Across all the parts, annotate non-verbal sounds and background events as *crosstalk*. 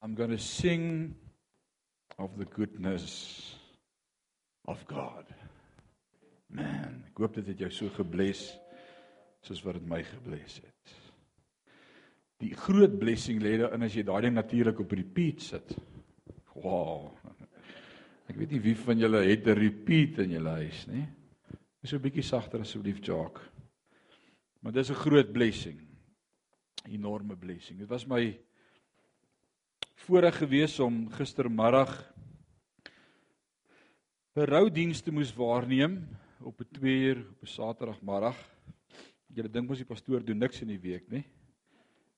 I'm going to sing of the goodness of God. Man, ek hoop dit het jou so gebless soos wat dit my gebless het. Die groot blessing lê daarin as jy daai ding natuurlik op repeat sit. Wow. Ek weet nie wie van julle het 'n repeat in julle huis nie. Is so 'n bietjie sagter asseblief, Jacques. Maar dis 'n groot blessing. Enorme blessing. Dit was my voorreg gewees om gistermiddag beroudienste moes waarneem op 'n 2 uur op 'n Saterdagmiddag. Julle dink mos die pastoor doen niks in die week, nê?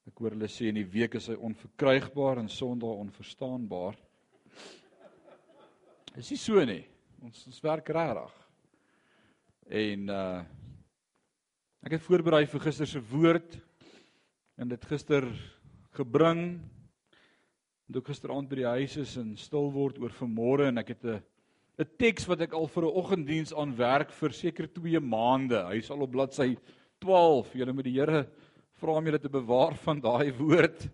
Ek hoor hulle sê in die week is hy onverkrygbaar en Sondag onverstaanbaar. Is nie so nie. Ons ons werk regtig. En uh ek het voorberei vir gister se woord en dit gister gebring En toe gisteraand by die huis is en stil word oor vanmôre en ek het 'n 'n teks wat ek al vir 'n oggenddiens aan werk vir seker 2 maande. Hy sal op bladsy 12. Julle moet die Here vra om julle te bewaar van daai woord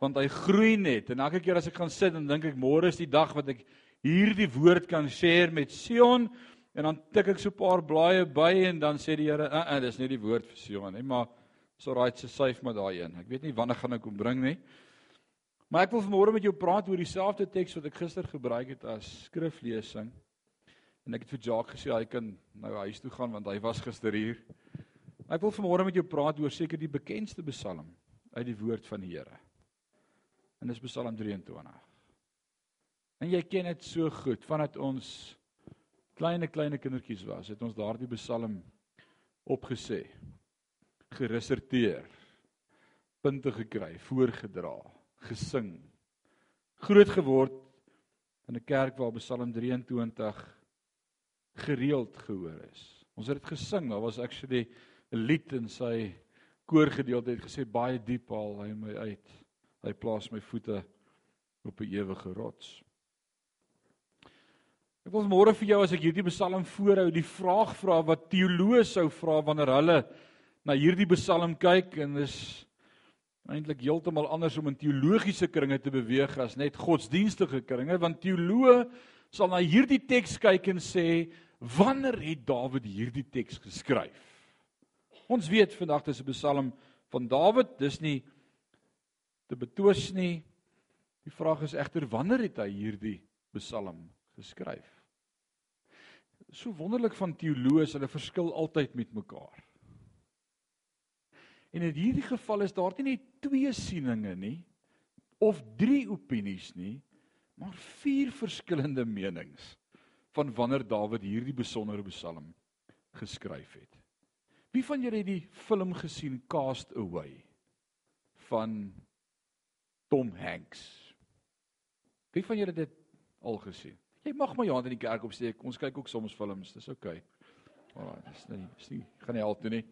want hy groei net. En elke keer as ek gaan sit en dink ek môre is die dag wat ek hierdie woord kan share met Sion en dan tik ek so 'n paar blaaie by en dan sê die Here, "Uh, uh dis nie die woord vir Sion nie, maar so right se syf maar daai een. Ek weet nie wanneer gaan ek hom bring nie." Maar ek wil vanmôre met jou praat oor dieselfde teks wat ek gister gebruik het as skriflesing. En ek het vir Jacques gesê hy kan nou huis toe gaan want hy was gister hier. Ek wil vanmôre met jou praat oor seker die bekendste Psalm uit die woord van die Here. En dis Psalm 23. En jy ken dit so goed vandat ons klein klein kindertjies was, het ons daardie Psalm opgesê, gereserteer, punte gekry, voorgedra gesing. Groot geword in 'n kerk waar Psalm 23 gereeld gehoor is. Ons het dit gesing, daar was actually 'n lied in sy koorgedeelte het gesê baie diep haal hy my uit. Hy plaas my voete op 'n ewige rots. Ek wil môre vir jou as ek hierdie Psalm voorhou, die vraag vra wat teoloë sou vra wanneer hulle na hierdie Psalm kyk en is eintlik heeltemal anders om in teologiese kringe te beweeg as net godsdienstige kringe want teoloë sal na hierdie teks kyk en sê wanneer het Dawid hierdie teks geskryf? Ons weet vandag dis 'n Psalm van Dawid, dis nie te betwis nie. Die vraag is egter wanneer het hy hierdie Psalm geskryf? So wonderlik van teoloë, hulle verskil altyd met mekaar. En in hierdie geval is daar nie twee sieninge nie of drie opinies nie, maar vier verskillende menings van wanneer Dawid hierdie besondere Psalm geskryf het. Wie van julle het die film gesien Cast Away van Tom Hanks? Wie van julle het dit al gesien? Jy mag jou hand in die kerk opsteek. Ons kyk ook soms films, dis oukei. Okay. Alraai, dis nie, dis nie gaan nie help toe nie.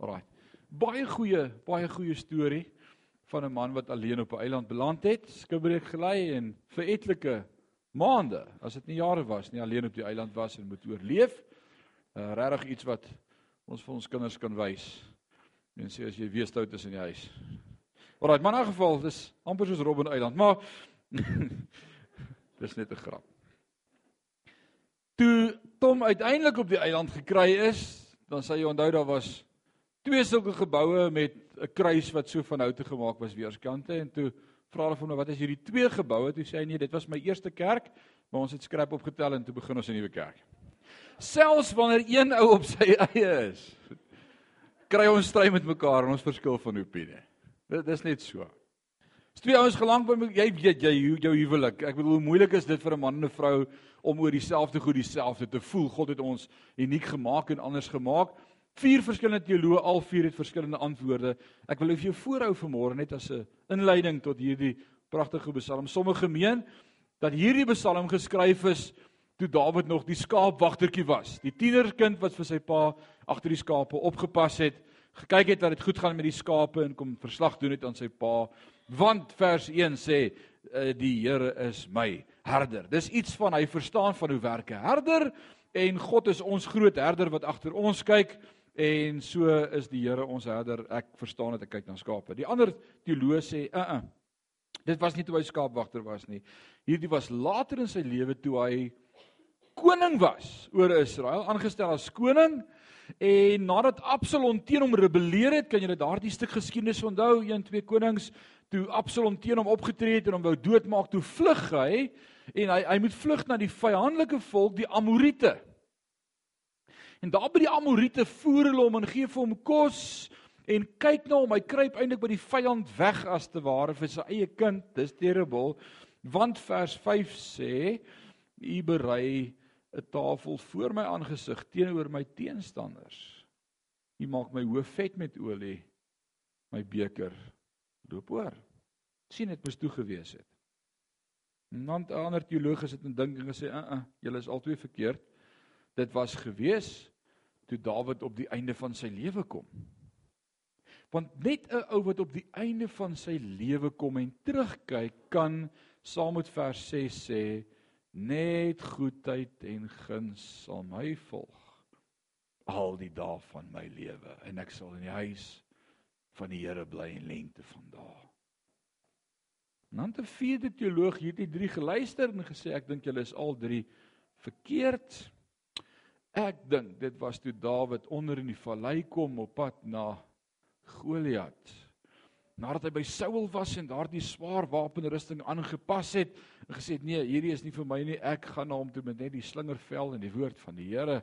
Alraai baie goeie baie goeie storie van 'n man wat alleen op 'n eiland beland het, skibreek gelei en vir etlike maande, as dit nie jare was nie, alleen op die eiland was en moet oorleef. Uh, Regtig iets wat ons vir ons kinders kan wys. En sê as jy weer stout is in die huis. Alraai, maar in 'n geval, dis amper soos Robben Eiland, maar *laughs* dis net 'n grap. Toe Tom uiteindelik op die eiland gekry is, dan sê jy onthou daar was twee sulke geboue met 'n kruis wat so van houte gemaak was weerskante en toe vra hulle van hom wat is hierdie twee geboue toe sê hy nee dit was my eerste kerk maar ons het skrap opgetel en toe begin ons 'n nuwe kerk selfs wanneer een ou op sy eie is kry ons stry met mekaar en ons verskil van opinie dit is net so Is twee ouens gelang by jy weet jy jou huwelik. Ek bedoel hoe moeilik is dit vir 'n man en 'n vrou om oor dieselfde goed dieselfde te voel. God het ons uniek gemaak en anders gemaak. Vier verskillende teoloë, al vier het verskillende antwoorde. Ek wil vir jou voorhou vanmôre net as 'n inleiding tot hierdie pragtige Psalm. Sommige meen dat hierdie Psalm geskryf is toe Dawid nog die skaapwagtertjie was. Die tienerkind wat vir sy pa agter die skape opgepas het, gekyk het dat dit goed gaan met die skape en kom verslag doen het aan sy pa. Want vers 1 sê eh, die Here is my herder. Dis iets van hy verstaan van hoe werk 'n herder en God is ons groot herder wat agter ons kyk. En so is die Here ons herder. Ek verstaan dit ek kyk na skape. Die ander teoloë sê, "Uh uh. Dit was nie toe hy skaapwagter was nie. Hierdie was later in sy lewe toe hy koning was oor Israel, aangestel as koning. En nadat Absalom teen hom rebelleer het, kan jy daardie stuk geskiedenis onthou, 1 2 Konings, toe Absalom teen hom opgetree het en hom wou doodmaak, toe vlug hy en hy hy moet vlug na die vyandelike volk, die Amorite. En daar by die Amorite voer hulle hom en gee vir hom kos en kyk na hom, hy kruip eintlik by die vyand weg as te ware vir sy eie kind. Dis terrible. Want vers 5 sê: "U berei 'n tafel voor my aangesig teenoor my teenstanders. U maak my hoof vet met olie. My beker loop oor. sien dit moes toe gewees het. Want ander teologies het in dink en gesê, "Uh, uh julle is albei verkeerd. Dit was gewees toe Dawid op die einde van sy lewe kom." Want net 'n ou wat op die einde van sy lewe kom en terugkyk, kan saam met vers 6 sê, Net goedheid en guns sal my volg al die dae van my lewe en ek sal in die huis van die Here bly in lengte van dae. Nante vierde teoloog hierdie drie geluister en gesê ek dink julle is al drie verkeerd. Ek dink dit was toe Dawid onder in die vallei kom op pad na Goliat nadat hy by Saul was en daardie swaar wapenrusting aangepas het en gesê het nee, hierdie is nie vir my nie, ek gaan na hom toe met net die slingervel en die woord van die Here.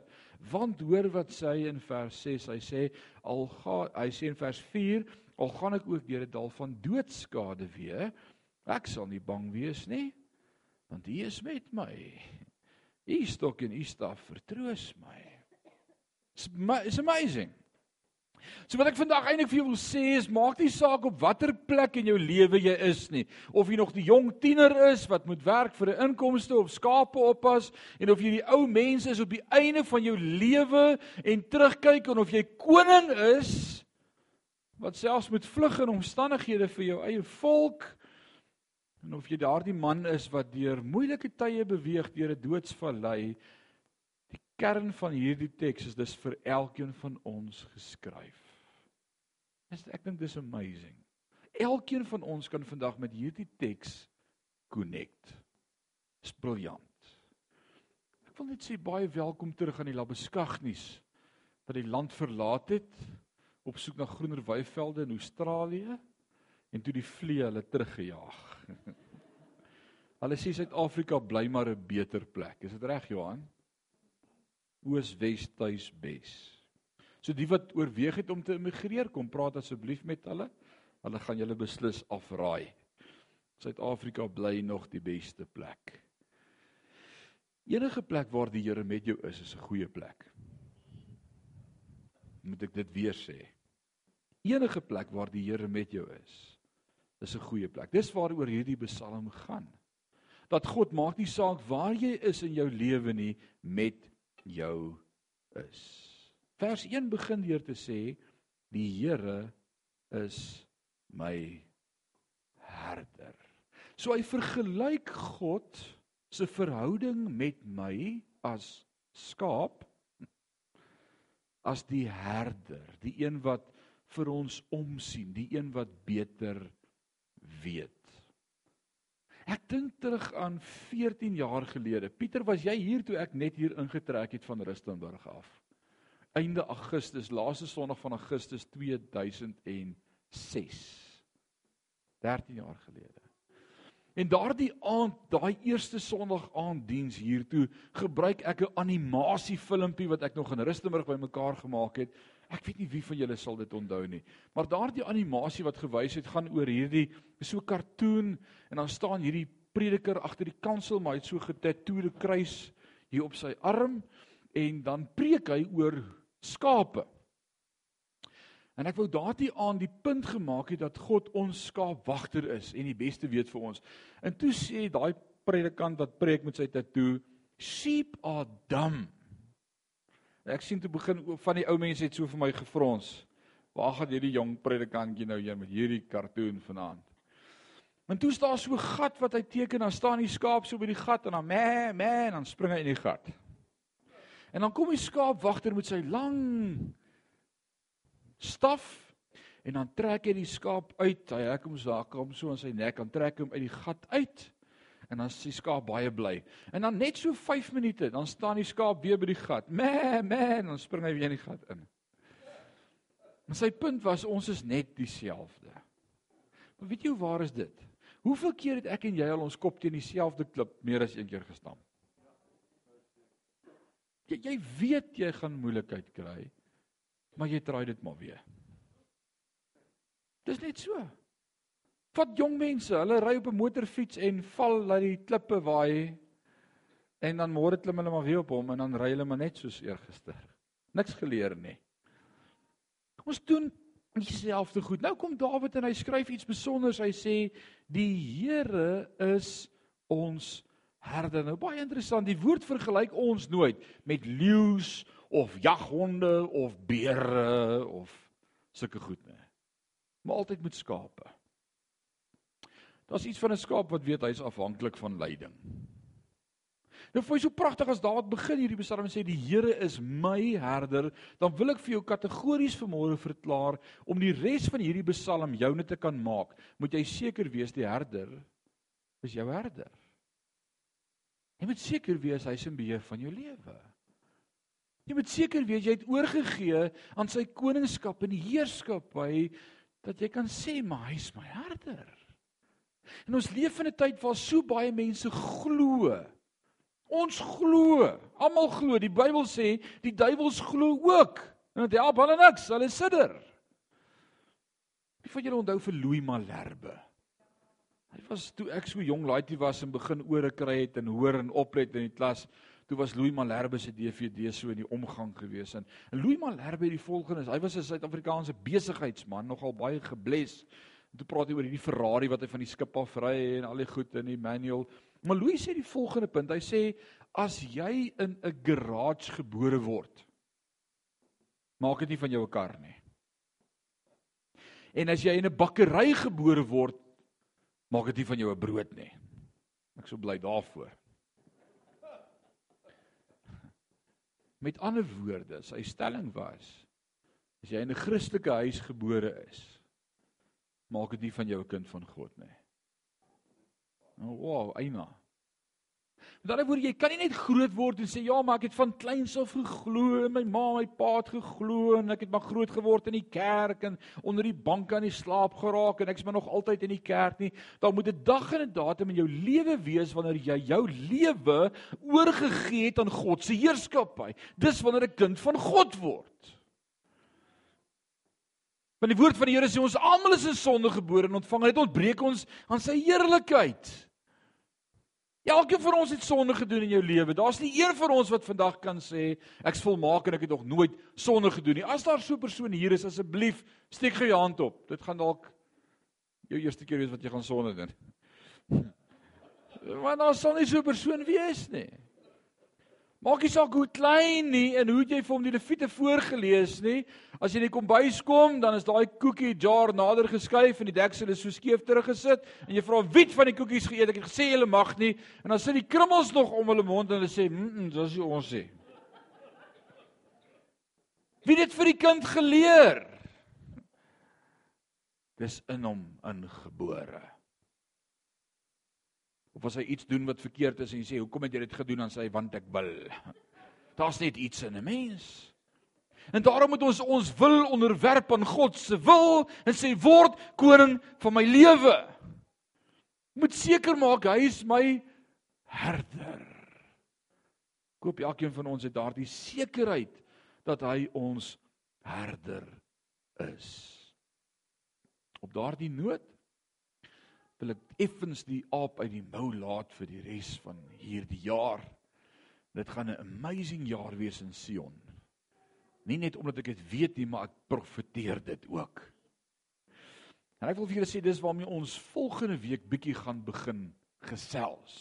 Want hoor wat sê hy in vers 6, hy sê al gaan hy sê in vers 4, al gaan ek ook deur 'n dal van doodskade weer, ek sal nie bang wees nie, want U is met my. U stok en U staf vertroos my. It's amazing. So wat ek vandag eintlik vir jou wil sê is maak nie saak op watter plek in jou lewe jy is nie. Of jy nog die jong tiener is wat moet werk vir 'n inkomste of skape oppas en of jy die ou mens is op die einde van jou lewe en terugkyk en of jy koning is wat selfs moet vlug in omstandighede vir jou eie volk en of jy daardie man is wat deur moeilike tye beweeg deur 'n doodsvallei die kern van hierdie teks is dis vir elkeen van ons geskryf Dis ek dink dis amazing. Elkeen van ons kan vandag met hierdie teks connect. Dis briljant. Ek wil net sê baie welkom terug aan die Labeskagnies wat die land verlaat het op soek na groener weivelde in Australië en toe die vlee hulle teruggejaag. *laughs* Hulle sê Suid-Afrika bly maar 'n beter plek. Is dit reg Johan? Oos, Wes, tuis, Bes. So die wat oorweeg het om te immigreer, kom praat asseblief met hulle. Hulle gaan julle beslis afraai. Suid-Afrika bly nog die beste plek. Enige plek waar die Here met jou is, is 'n goeie plek. Moet ek dit weer sê? Enige plek waar die Here met jou is, is 'n goeie plek. Dis waaroor hierdie Psalm gaan. Dat God maak nie saak waar jy is in jou lewe nie, met jou is. Vers 1 begin deur te sê die Here is my herder. So hy vergelyk God se verhouding met my as skaap as die herder, die een wat vir ons omsien, die een wat beter weet. Ek dink terug aan 14 jaar gelede. Pieter, was jy hier toe ek net hier ingetrek het van Rustenburg af? einde Augustus, laaste Sondag van Augustus 2006. 13 jaar gelede. En daardie aand, daai eerste Sondag aand diens hier toe, gebruik ek 'n animasie filmpie wat ek nog in Rustenburg bymekaar gemaak het. Ek weet nie wie van julle sal dit onthou nie. Maar daardie animasie wat gewys het, gaan oor hierdie so kartoon en dan staan hierdie prediker agter die kansel, maar hy het so getatoeëerde kruis hier op sy arm en dan preek hy oor skape. En ek wou daardie aan die punt gemaak het dat God ons skaapwagter is en die beste weet vir ons. En toe sê daai predikant wat preek met sy tatoe, sheep are dumb. Ek sien toe begin van die ou mense het so vir my gefrons. Waar gaan hierdie jong predikantjie nou heen met hierdie kartoon vanaand? En toe staan so 'n gat wat hy teken, dan staan die skaap so by die gat en dan meh meh en dan spring hy in die gat. En dan kom die skaapwagter met sy lang staf en dan trek hy die skaap uit. Hy hek hom so, hom so in sy nek, dan trek hy hom uit die gat uit. En dan is die skaap baie bly. En dan net so 5 minute, dan staan die skaap weer by die gat. Meh, meh, dan spring hy weer in die gat in. Maar sy punt was ons is net dieselfde. Maar weet jy hoe waar is dit? Hoeveel keer het ek en jy al ons kop teen dieselfde klip meer as een keer gestamp? Jy jy weet jy gaan moeilikheid kry, maar jy draai dit maar weer. Dis net so. Vat jong mense, hulle ry op 'n motorfiets en val laat die klippe waai en dan môre klim hulle maar weer op hom en dan ry hulle maar net soos eergister. Niks geleer nie. Ons doen dieselfde goed. Nou kom Dawid en hy skryf iets spesiaals. Hy sê die Here is ons herder. Nou baie interessant. Die woord vergelyk ons nooit met leeu's of jaghonde of beere of sulke goed nie. Maar altyd met skape. Daar's iets van 'n skaap wat weet hy's afhanklik van leiding. Nou vir my so pragtig as Dawid begin hierdie Psalm sê die Here is my herder, dan wil ek vir jou kategories vanmôre verklaar om die res van hierdie Psalm joune te kan maak. Moet jy seker wees die herder is jou herder. Jy moet seker wees hy's in beheer van jou lewe. Jy moet seker wees jy het oorgegee aan sy koningskap en heerskappy dat jy kan sê maar hy's my herder. En ons leef in 'n tyd waar so baie mense glo. Ons glo. Almal glo. Die Bybel sê die duiwels glo ook. En dit help hulle niks. Hulle sidder. Wie van julle onthou vir Louis Malherbe? Hy was toe ek so jong laaitjie was en begin ore kry het en hoor en oplet in die klas. Toe was Louis Malherbe se DVD so in die omgang gewees en Louis Malherbe het die volgende, hy was 'n Suid-Afrikaanse besigheidsman, nogal baie gebles. En toe praat hy oor hierdie Ferrari wat hy van die skip af ry en al die goed in die manual. Maar Louis sê die volgende punt. Hy sê as jy in 'n garage gebore word, maak dit nie van jou 'n kar nie. En as jy in 'n bakkery gebore word, maak dit nie van jou 'n brood nie. Ek sou bly daarvoor. Met ander woorde, sy stelling was as jy in 'n Christelike huis gebore is, maak dit nie van jou 'n kind van God nie. Nou, wow, eina. Met ander woorde, jy kan nie net groot word en sê ja, maar ek het van kleins af geglo, my ma, my pa het geglo en ek het maar groot geword in die kerk en onder die bank aan die slaap geraak en ek's maar nog altyd in die kerk nie. Daar moet 'n dag en 'n datum in jou lewe wees wanneer jy jou lewe oorgegee het aan God se heerskappy. Dis wanneer 'n kind van God word. Want die woord van die Here sê ons almal is in sonde gebore en ontvang het ontbreek ons aan sy heerlikheid. Elkeen van ons het sonde gedoen in jou lewe. Daar's nie een van ons wat vandag kan sê ek's volmaak en ek het nog nooit sonde gedoen nie. As daar so 'n persoon hier is, asseblief steek gou jou hand op. Dit gaan dalk jou eerste keer wees wat jy gaan sonde doen. *laughs* Want daar sal nie so 'n persoon wees nie. Maak nie saak hoe klein nie en hoe jy vir hom die Lewiete voorgeles nie. As jy in die kombuis kom, dan is daai koekie jar nader geskuif en die deksel is so skeef teruggesit en jy vra wie van die koekies geëet. Ek het gesê hulle mag nie en dan sit die krummels nog om hulle mond en hulle sê, "Mmm, dis wat ons sê." Wie het dit vir die kind geleer? Dis in hom ingebore of as hy iets doen wat verkeerd is en jy sê hoekom het jy dit gedoen dan sê hy want ek wil. Daar's net iets in 'n mens. En daarom moet ons ons wil onderwerp aan God se wil en sê word koning van my lewe. Moet seker maak hy is my herder. Koop elkeen van ons het daardie sekerheid dat hy ons herder is. Op daardie noot wil ek effens die aap uit die mou laat vir die res van hierdie jaar. Dit gaan 'n amazing jaar wees in Sion. Nie net omdat ek dit weet nie, maar ek profeteer dit ook. En ek wil vir julle sê dis waarmee ons volgende week bietjie gaan begin gesels.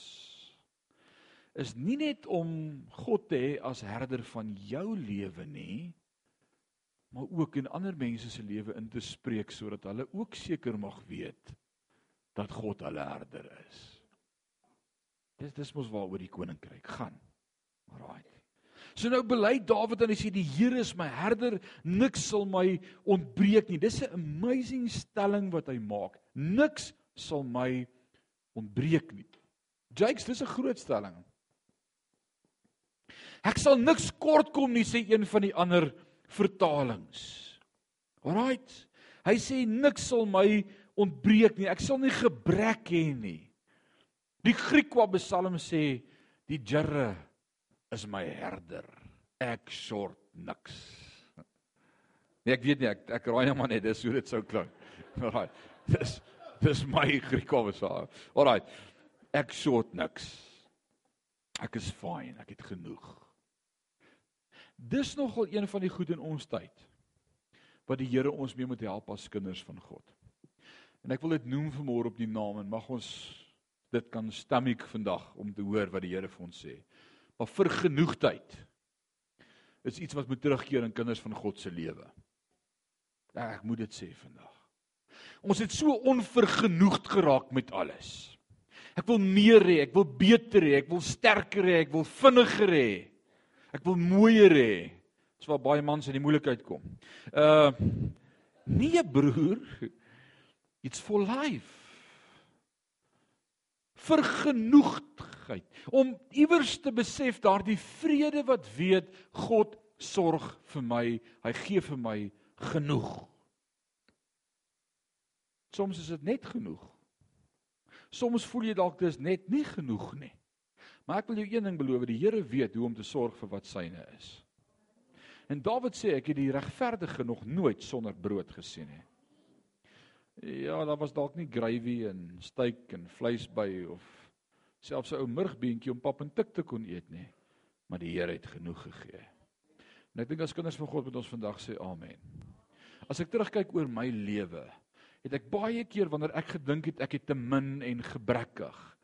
Is nie net om God te hê as herder van jou lewe nie, maar ook in ander mense se lewe in te spreek sodat hulle ook seker mag weet dat God hulle herder is. Dis dis mos waaroor die koninkryk gaan. Alraai. So nou bely Dawid en hy sê die Here is my herder, niks sal my ontbreek nie. Dis 'n amazing stelling wat hy maak. Niks sal my ontbreek nie. Jakes, dis 'n groot stelling. Ek sal niks kort kom nie sê een van die ander vertalings. Alraight. Hy sê niks sal my ontbreek nie. Ek sal nie gebrek hê nie. Die Griek wat Psalm sê, die Here is my herder. Ek sort niks. Nee, ek weet nie, ek ek raai net maar net dis hoe dit sou klink. *laughs* Alraai. Dis dis my Griekse. Alraai. Ek sort niks. Ek is fine, ek het genoeg. Dis nogal een van die goed in ons tyd wat die Here ons mee moet help as kinders van God. En ek wil dit noem vanmôre op die naam en mag ons dit kan stammiek vandag om te hoor wat die Here vir ons sê. Maar vergenoegdheid is iets wat moet terugkeer in kinders van God se lewe. Ja, ek moet dit sê vandag. Ons het so onvergenoegd geraak met alles. Ek wil meer hê, ek wil beter hê, ek wil sterker hê, ek wil vinniger hê. Ek wil mooier hê. Dis waar baie mans in die moeilikheid kom. Uh nee broer. It's for life vergenoegdheid om iewers te besef daardie vrede wat weet God sorg vir my hy gee vir my genoeg soms is dit net genoeg soms voel jy dalk dis net nie genoeg nie maar ek wil jou een ding beloof die Here weet hoe om te sorg vir wat syne is en Dawid sê ek het die regverdige nog nooit sonder brood gesien nie Ja, daar was dalk nie gravy en steak en vleis by of selfs 'n ou murgbeentjie om pap en tik te kon eet nie. Maar die Here het genoeg gegee. En ek dink as kinders van God moet ons vandag sê amen. As ek terugkyk oor my lewe, het ek baie keer wanneer ek gedink het ek het te min en gebrekkig,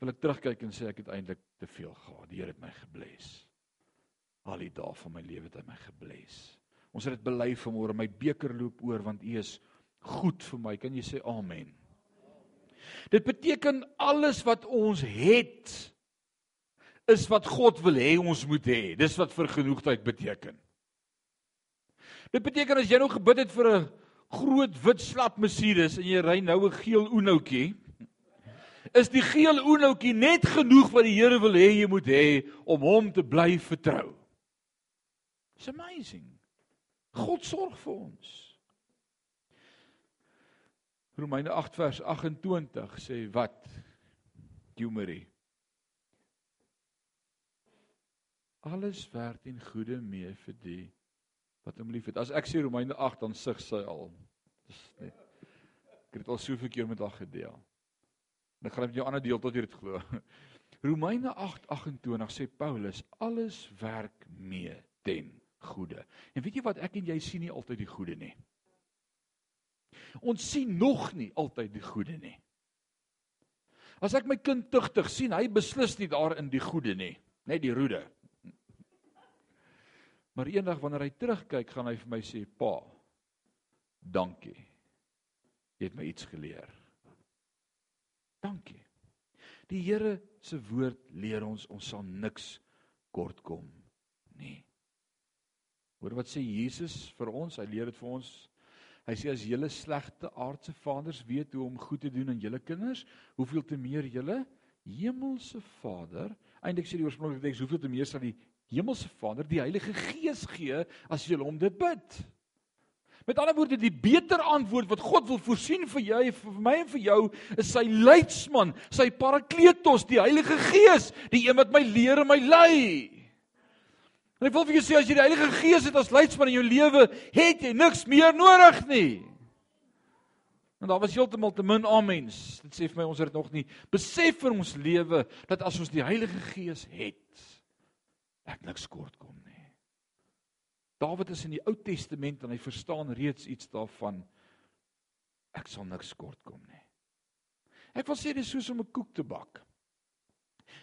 wil ek terugkyk en sê ek het eintlik te veel gehad. Die Here het my gebless. Al die dae van my lewe het hy my gebless. Ons het dit bely vanmôre, my beker loop oor want U is goed vir my. Kan jy sê amen? Dit beteken alles wat ons het is wat God wil hê ons moet hê. Dis wat vergenoegdheid beteken. Dit beteken as jy nou gebid het vir 'n groot wit slap Mercedes en jy ry nou 'n geel Unoutjie, is die geel Unoutjie net genoeg wat die Here wil hê jy moet hê om hom te bly vertrou. It's amazing. God sorg vir ons. Romeine 8 vers 28 sê wat? Jumerie. Alles werk in goeie mee vir die wat hom liefhet. As ek sê Romeine 8 dan sug sy al. Dis net Ek het al soveel keer met haar gedeel. En ek gaan met jou ander deel tot jy dit glo. *laughs* Romeine 8:28 sê Paulus alles werk mee ten goeie. En weet jy wat ek en jy sien nie altyd die goeie nie. Ons sien nog nie altyd die goeie nie. As ek my kind tugtig sien, hy beslis nie daar in die goeie nie, net die roede. Maar eendag wanneer hy terugkyk, gaan hy vir my sê, "Pa, dankie. Jy het my iets geleer." Dankie. Die Here se woord leer ons ons sal niks kort kom nie. Hoor wat sê Jesus vir ons? Hy leer dit vir ons Hy sê as julle slegte aardse vaders weet hoe om goed te doen aan julle kinders, hoeveel te meer julle hemelse Vader, eintlik sê die oorspronklike teks, hoeveel te meer sal die hemelse Vader die Heilige Gees gee as julle om dit bid. Met ander woorde, die beter antwoord wat God wil voorsien vir jou, vir my en vir jou, is sy leidsman, sy parakletos, die Heilige Gees, die een wat my leer en my lei. En ek wil vir jou sê as jy die Heilige Gees het as leidsman in jou lewe, het jy niks meer nodig nie. En daar was heeltemal te min amens. Dit sê vir my ons het nog nie besef vir ons lewe dat as ons die Heilige Gees het, ek niks kort kom nie. Dawid is in die Ou Testament en hy verstaan reeds iets daarvan. Ek sal niks kort kom nie. Ek wil sê dis soos om 'n koek te bak.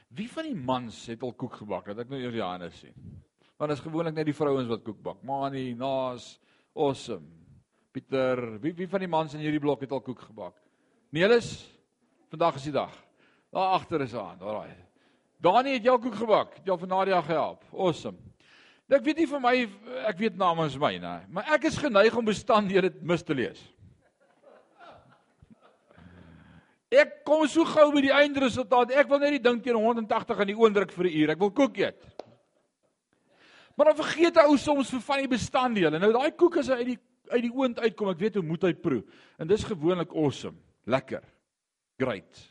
Wie van die mans het al koek gebak? Dat ek nou eers die hande sien dit is gewoonlik net die vrouens wat koek bak. Mani, Naas, awesome. Pieter, wie wie van die mans in hierdie blok het al koek gebak? Nelis, vandag is die dag. Daar agter is aan, daai. Dani het jou koek gebak. Het jou van Nadia gehelp. Awesome. Ek weet nie vir my ek weet namens my nê, maar ek is geneig om bestanddele mis te lees. Ek kom so gou by die eindresultaat. Ek wil net die ding teen 180 aan die oondruk vir 'n uur. Ek wil koek eet. Maar dan vergeet hy ou soms vir van die bestanddele. Nou daai koek as hy uit die uit die oond uitkom, ek weet hoe moet hy proe. En dis gewoonlik awesome. Lekker. Great.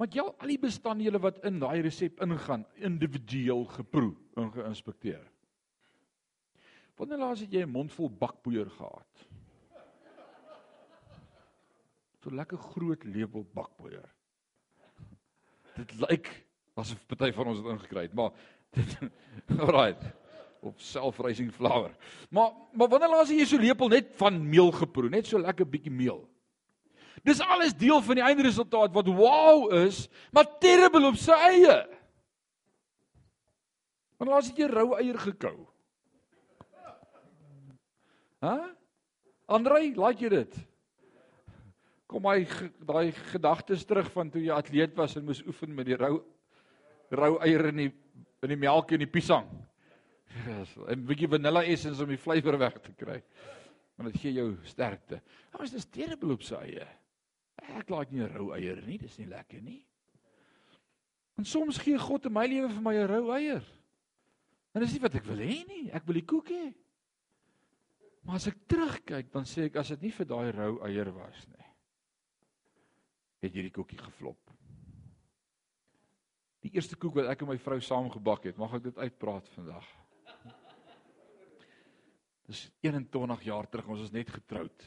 Maar jy al die bestanddele wat in daai resep ingaan, individueel geproe en geïnspekteer. Wanneer laas het jy 'n mond vol bakpoeier gehad? So lekker groot lepel bakpoeier. Dit lyk asof party van ons dit ingekry het, maar *laughs* alright op self-rising flour. Maar maar wanneer laas jy so lepel net van meel geproe, net so lekker bietjie meel. Dis alles deel van die eindresultaat wat wow is, maar terrible op sy eie. Wanneer laas jy rou eier gekou? Hæ? Andrei, laat jy dit? kom hy daai gedagtes terug van toe jy atleet was en moes oefen met die rou rou eiers in die in die melk en die piesang. Yes, 'n bietjie vanilla essence om die flavour weg te kry. Want dit gee jou sterkte. Maar is dit terrible op sy eie. Ek like nie rou eier nie, dis nie lekker nie. En soms gee God in my lewe vir my 'n rou eier. En dis nie wat ek wil hê nie. Ek wil die koek hê. Maar as ek terugkyk, dan sê ek as dit nie vir daai rou eier was nie het hierdie koekie geflop. Die eerste koek wat ek en my vrou saam gebak het, mag ek dit uitpraat vandag. Dis 21 jaar terug, ons is net getroud.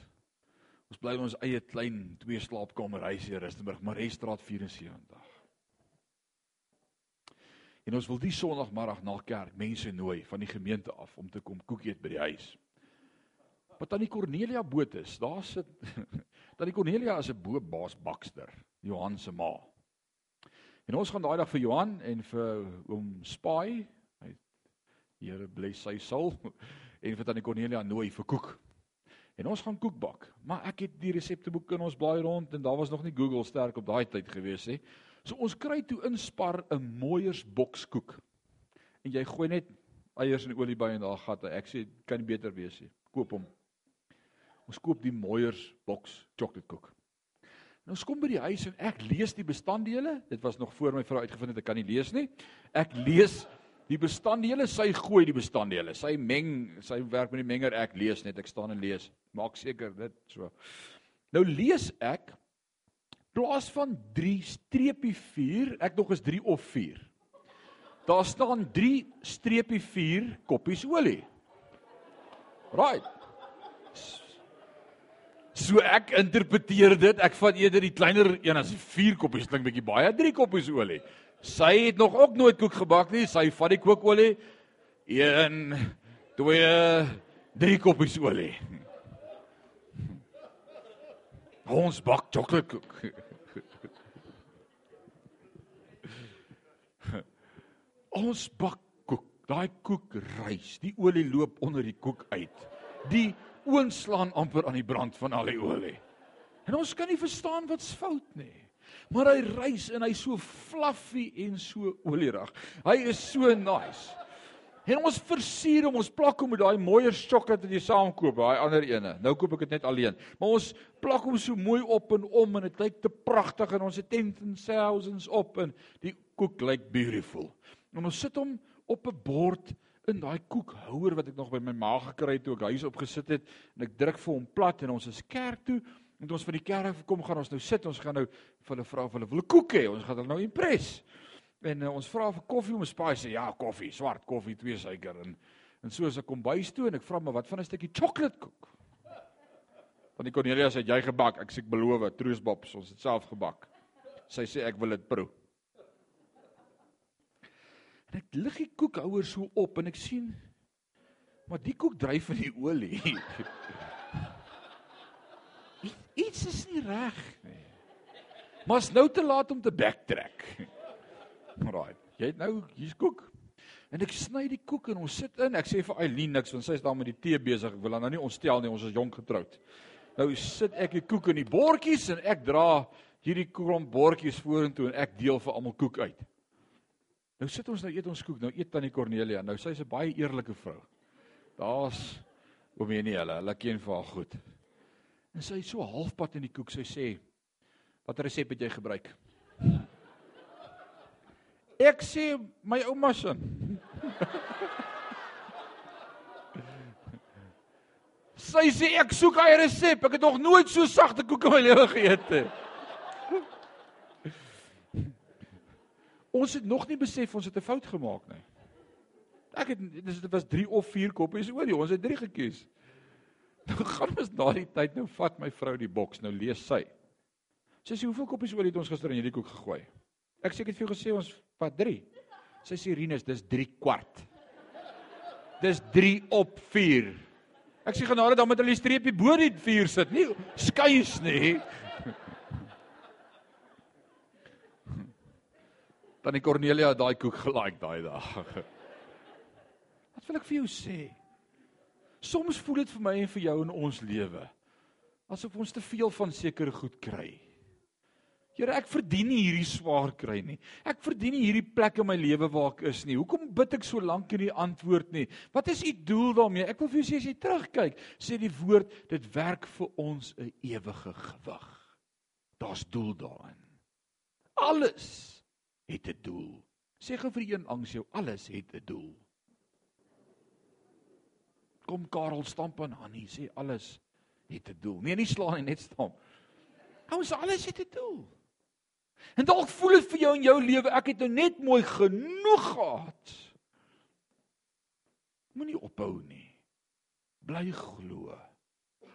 Ons bly in ons eie klein twee slaapkamer huis hier in Rustenburg, Marestraat 74. En ons wil die Sondagmiddag na kerk mense nooi van die gemeente af om te kom koekie eet by die huis. Wat tannie Cornelia boot is, daar sit *laughs* tannie Cornelia as 'n bootbaas bakster, Johan se ma. En ons gaan daai dag vir Johan en vir oom Spaai, hy Here bless sy soul en vir tannie Cornelia nooi vir koek. En ons gaan koek bak. Maar ek het die resepteboek in ons blaai rond en daar was nog nie Google sterk op daai tyd gewees nie. So ons kry toe inspar 'n mooiers bokskoek. En jy gooi net eiers en olie by en daar gat. Ek sê kan nie beter wees nie. Koop hom. Ons koop die Moyers boks chocolate koek. Nou ons kom by die huis en ek lees die bestanddele. Dit was nog voor my vrou uitgevind het ek kan nie lees nie. Ek lees die bestanddele, sy gooi die bestanddele. Sy meng, sy werk met die menger, ek lees net, ek staan en lees. Maak seker dit so. Nou lees ek plaas van 3 streepie 4, ek nog is 3 of 4. Daar staan 3 streepie 4 koppies olie. Right. So ek interpreteer dit, ek vat eerder die kleiner een as die 4 koppies klink bietjie baie, 3 koppies olie. Sy het nog ook nooit koek gebak nie, sy vat die kookolie 1 2 3 koppies olie. Ons bak chocoladekoek. Ons bak koek. Daai koek rys. Die olie loop onder die koek uit. Die oonslaan amper aan die brand van al die olie. En ons kan nie verstaan wat's fout nie. Maar hy rys en hy's so fluffy en so olierig. Hy is so nice. En ons versier hom, ons plak hom met daai mooier sjokolade wat jy saam koop, daai ander ene. Nou koop ek dit net alleen. Maar ons plak hom so mooi op en om en dit lyk te pragtig en ons het tens and thousands op en die koek lyk beautiful. En ons sit hom op 'n bord in daai koekhouer wat ek nog by my ma gekry het toe ek huis opgesit het en ek druk vir hom plat en ons is kerk toe en ons van die kerk kom gaan ons nou sit ons gaan nou vir hulle vra of hulle wil koek hê ons gaan hulle nou impres en uh, ons vra vir koffie om 'n spaai sê ja koffie swart koffie twee suiker en en so as ek kom bys toe en ek vra maar wat van 'n stukkie chocolate koek? Van die Cornelia sê jy gebak ek sê ek beloof troosbobs ons het self gebak. Sy sê ek wil dit proe En ek lig die koekhouer so op en ek sien maar die koek dryf in die olie. *laughs* Iets is nie reg nie. Maar is nou te laat om te backtrack. *laughs* Right. Jy het nou hier's koek. En ek sny die koek en ons sit in. Ek sê vir Eileen niks want sy is daar met die tee besig. Ek wil haar nou nie ontstel nie. Ons is jonk getroud. Nou sit ek die koek in die bordjies en ek dra hierdie klomp bordjies vorentoe en ek deel vir almal koek uit. Nou sit ons nou eet ons koek. Nou eet tannie Cornelia. Nou sy's 'n baie eerlike vrou. Daar's oom en nie hulle, hulle ken vir haar goed. En sy is so halfpad in die koek. Sy sê: "Watter resep het jy gebruik?" *laughs* Ek sê my ouma se. *laughs* Sy sê ek soek hy resep. Ek het nog nooit so sagte koek in my lewe geëet nie. Ons het nog nie besef ons het 'n fout gemaak nie. Ek het dis dit was 3 of 4 koppies oor die ons het 3 gekies. *laughs* Nou gaan ons daardie tyd nou vat my vrou die boks nou lees sy. Sy sê hoeveel koppies oor het ons gister in hierdie koek gegooi? Ek sê ek het vir jou gesê ons vat 3. Sy sê Rinus dis 3 kwart. Dis 3 op 4. Ek sê genade dan met hulle streepie bo die vuur sit, nie skuis nie. Tannie Cornelia het daai koek gelike daai dag. *laughs* Wat wil ek vir jou sê? Soms voel dit vir my en vir jou in ons lewe asof ons te veel van sekere goed kry. Here, ek verdien nie hierdie swaar kry nie. Ek verdien nie hierdie plek in my lewe waar ek is nie. Hoekom bid ek so lank in die antwoord nie? Wat is u doel daarmee? Ek wil vir jou sê as jy terugkyk, sê die woord, dit werk vir ons 'n ewige gewig. Daar's doel daarin. Alles het 'n doel. Sê gou vir een angs jou, alles het 'n doel. Kom Karel stamp aan Hannie, sê alles het 'n doel. Nee, nie slaan nie, net stamp. Ons alles het 'n doel. En dalk voel dit vir jou in jou lewe ek het nou net mooi genoeg gehad. Moenie ophou nie. Bly glo.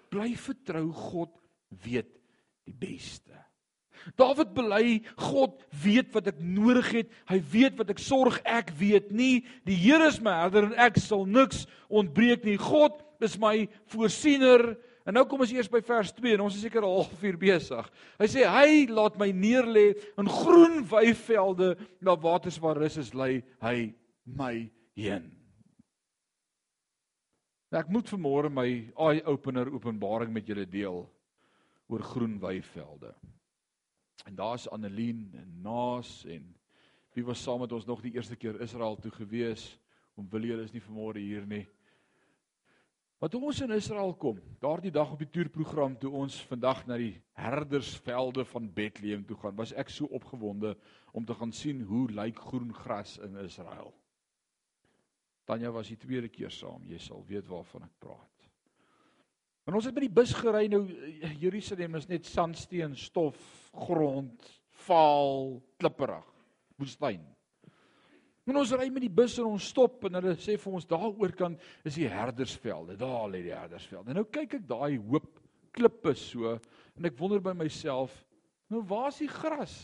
Bly vertrou God weet die beste. Dawid bely God weet wat ek nodig het. Hy weet wat ek sorg. Ek weet nie. Die Here is my herder en ek sal niks ontbreek nie. God is my voorsiener. En nou kom ons eers by vers 2 en ons is seker al halfuur besig. Hy sê hy laat my neerlê in groen weivelde na waters waar rus is lê hy my heen. Nou, ek moet vanmôre my eye opener openbaring met julle deel oor groen weivelde. En daar's Annelien en Naas en wie was saam met ons nog die eerste keer Israel toe gewees? Om wil julle is nie vanmôre hier nie. Maar toe ons in Israel kom, daardie dag op die toerprogram toe ons vandag na die herdersvelde van Bethlehem toe gaan, was ek so opgewonde om te gaan sien hoe lyk groen gras in Israel. Tanya was die tweede keer saam, jy sal weet waarvan ek praat. En ons het met die bus gery nou Jerusalem is net sandsteen, stof, grond, vaal, klipperig, woestyn. En ons ry met die bus en ons stop en hulle sê vir ons daaroor kan is die herdersvelde. Daar lê die herdersvelde. Nou kyk ek daai hoop klippe so en ek wonder by myself, nou waar's die gras?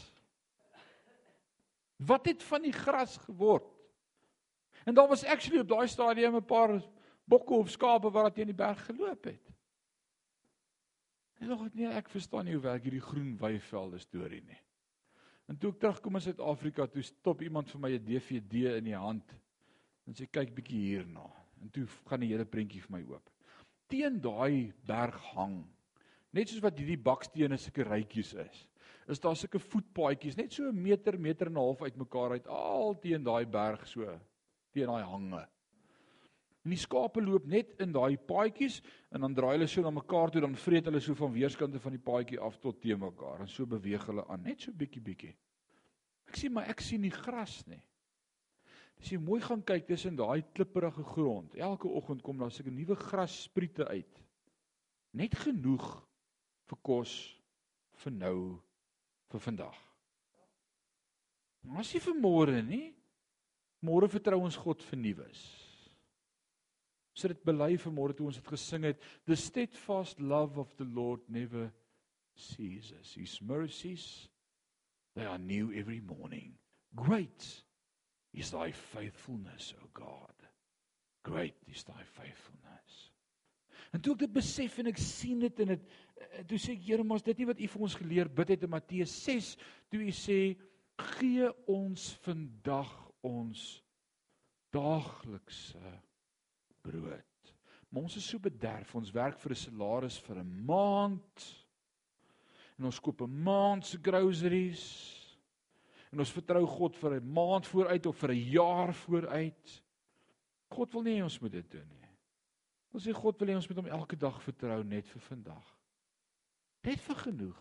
Wat het van die gras geword? En daar was actually op daai stadium 'n paar bokke of skape wat teen die berg geloop het. En nog nee, ek verstaan nie hoe werk hierdie groen weivelde storie nie. En toe ek terugkom in Suid-Afrika, toe stop iemand vir my 'n DVD in die hand en sê kyk bietjie hierna. En toe gaan die hele prentjie vir my oop. Teen daai berg hang, net soos wat hierdie bakstene sulke rytjies is, is daar sulke voetpaadjies net so 'n meter, meter en 'n half uitmekaar uit al teen daai berg so, teen daai hange. En die skape loop net in daai paadjies en dan draai hulle so na mekaar toe dan vreet hulle so van weerskante van die paadjie af tot te mekaar en so beweeg hulle aan net so bietjie bietjie. Ek sien maar ek sien nie gras nie. As jy mooi gaan kyk tussen daai klipprige grond, elke oggend kom daar seker nuwe grasspriete uit. Net genoeg vir kos vir nou vir vandag. Maar as jy vir môre nie môre vertrou ons God vir nuus so dit bely vanmôre toe ons dit gesing het the steadfast love of the lord never ceases. His mercies they are new every morning. Great is thy faithfulness o god. Great is thy faithfulness. En toe ek dit besef en ek sien dit en dit eh, toe sê ek Here maar is dit nie wat u vir ons geleer bid het in Matteus 6 toe u sê gee ons vandag ons daaglikse brood. Maar ons is so bederf, ons werk vir 'n salaris vir 'n maand. En ons koop 'n maand se groceries. en ons vertrou God vir 'n maand vooruit of vir 'n jaar vooruit. God wil nie ons moet dit doen nie. Ons sê God wil hê ons moet hom elke dag vertrou net vir vandag. Net vir genoeg.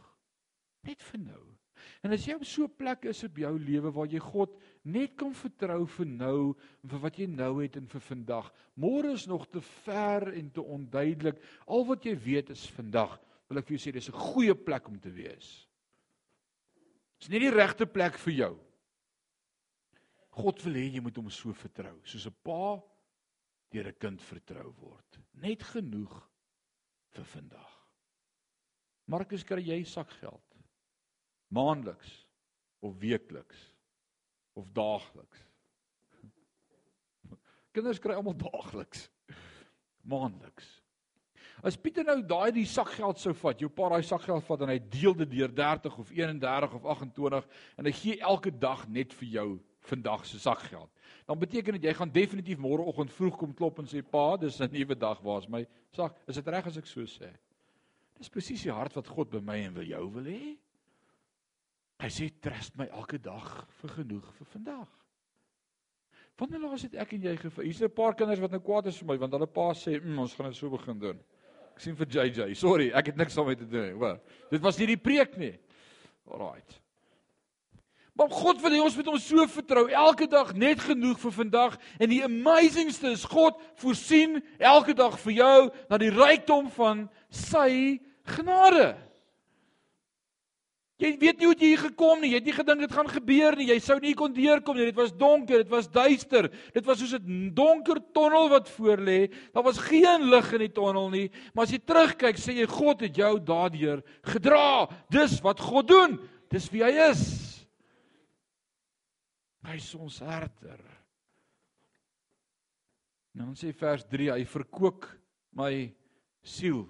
Net vir nou. En as jy op so 'n plek is op jou lewe waar jy God net kan vertrou vir nou en vir wat jy nou het en vir vandag. Môre is nog te ver en te onduidelik. Al wat jy weet is vandag. Wil ek vir jou sê dis 'n goeie plek om te wees. Dis nie die regte plek vir jou. God wil hê jy moet hom so vertrou, soos 'n pa deur 'n kind vertrou word. Net genoeg vir vandag. Markus kry jy sakgeld maandeliks of weekliks of daagliks. *laughs* Kinders kry almal daagliks. Maandeliks. As Pieter nou daai die sakgeld sou vat, jou pa daai sakgeld vat en hy deel dit deur 30 of 31 of 28 en hy gee elke dag net vir jou vandag se sakgeld. Dan beteken dit jy gaan definitief môreoggend vroeg kom klop en sê pa, dis 'n nuwe dag, waar's my sak? Is dit reg as ek so sê? Dis presies die hart wat God by my en wil jou wil hê. Hy sê trust my elke dag vir genoeg vir vandag. Wanneer laas het ek en jy gevind? Hier's 'n paar kinders wat nou kwaad is vir my want hulle pa sê, mm, "Ons gaan dit so begin doen." Ek sien vir JJ. Sorry, ek het niks daarmee te doen nie. Hoor. Dit was nie die preek nie. Alraight. Maar God wil hê ons moet hom so vertrou elke dag net genoeg vir vandag en die amazingste is God voorsien elke dag vir jou na die rykdom van sy genade. Jy weet nie hoe jy hier gekom nie. Jy het nie gedink dit gaan gebeur nie. Jy sou nie kon deurkom nie. Dit was donker, dit was duister. Dit was soos 'n donker tonnel wat voor lê. Daar was geen lig in die tonnel nie. Maar as jy terugkyk, sê jy God het jou daardeur gedra. Dis wat God doen. Dis wie hy is. Hy is ons herder. Nou ons sê vers 3, hy verkoop my siel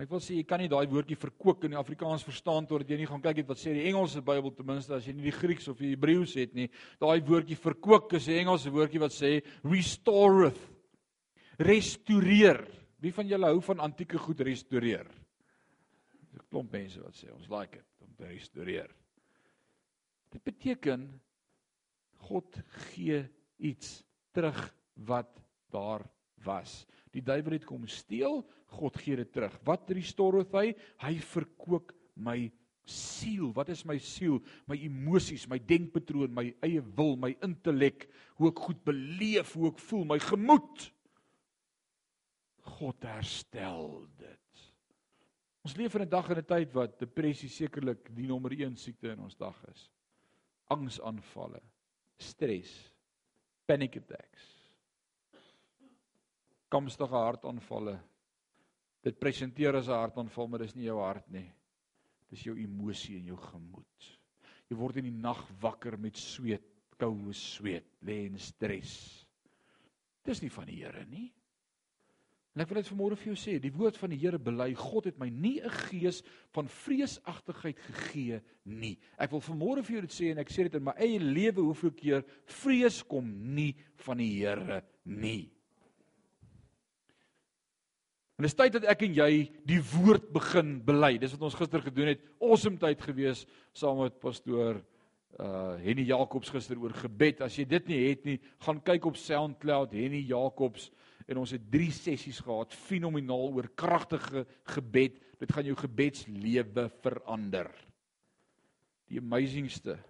Ek wil sê jy kan nie daai woordjie verkoop in die Afrikaans verstaan totdat jy nie gaan kyk wat sê die Engelse Bybel ten minste as jy nie die Grieks of die Hebreëus het nie. Daai woordjie verkoop is 'n Engelse woordjie wat sê restoreth. Restoreer. Wie van julle hou van antieke goed restoreer? 'n Klomp mense wat sê ons like dit om te restoreer. Dit beteken God gee iets terug wat daar was. Die duiwel het kom steel, God gee dit terug. Wat restore hy? Hy verkoop my siel. Wat is my siel? My emosies, my denkpatroon, my eie wil, my intellek, hoe ek goed beleef, hoe ek voel, my gemoed. God herstel dit. Ons leef in 'n dag en 'n tyd wat depressie sekerlik die nommer 1 siekte in ons dag is. Angsaanvalle, stres, panic attacks kamstige hartaanvalle. Dit presenteer as 'n hartaanval, maar dis nie jou hart nie. Dis jou emosie en jou gemoed. Jy word in die nag wakker met sweet, koue sweet, lê in stres. Dis nie van die Here nie. En ek wil dit vanmôre vir jou sê, die woord van die Here bely, God het my nie 'n gees van vreesagtigheid gegee nie. Ek wil vanmôre vir jou dit sê en ek sê dit in my eie lewe hoeveel keer vrees kom nie van die Here nie. En dis tyd dat ek en jy die woord begin bely. Dis wat ons gister gedoen het. Awesome tyd gewees saam met pastoor uh Henny Jacobs gister oor gebed. As jy dit nie het nie, gaan kyk op SoundCloud Henny Jacobs en ons het 3 sessies gehad fenomenaal oor kragtige gebed. Dit gaan jou gebedslewe verander. Die amazingste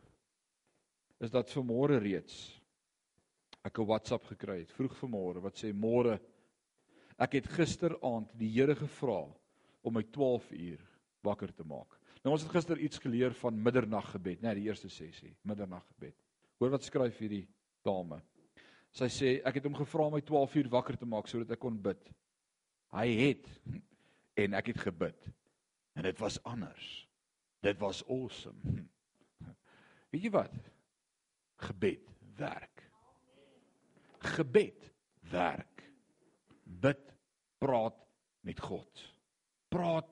is dat vanmôre reeds ek 'n WhatsApp gekry het vroeg vanmôre wat sê môre Ek het gisteraand die Here gevra om my 12 uur wakker te maak. Nou ons het gister iets geleer van middernaggebed, né, nee, die eerste sessie, middernaggebed. Hoor wat skryf hierdie dame. Sy sê ek het hom gevra om my 12 uur wakker te maak sodat ek kon bid. Hy het *laughs* en ek het gebid. En dit was anders. Dit was awesome. *laughs* Weet jy wat? Gebed werk. Gebed werk. Praat met God. Praat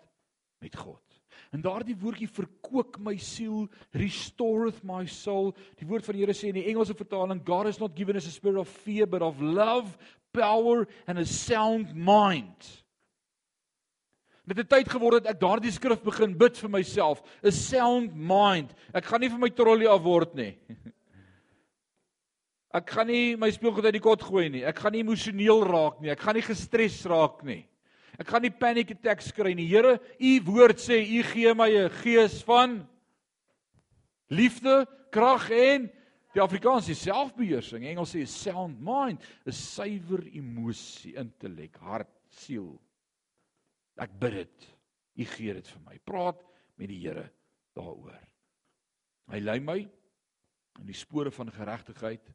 met God. En daardie woordjie verkoop my siel, restoreth my soul. Die woord van die Here sê in die Engelse vertaling God has not given us a spirit of fear but of love, power and a sound mind. Dit het tyd geword dat ek daardie skrif begin bid vir myself, 'n sound mind. Ek gaan nie vir my trollie af word nie. *laughs* Ek gaan nie my speelgoed uit die kot gooi nie. Ek gaan nie emosioneel raak nie. Ek gaan nie gestres raak nie. Ek gaan nie panic attacks kry nie. Here, u woord sê u gee my 'n gees van liefde, krag en die Afrikaanse selfbeheersing. Engels sê sound mind, 'n suiwer emosie, intellek, hart, siel. Ek bid dit. U gee dit vir my. Praat met die Here daaroor. Hy lei my in die spore van geregtigheid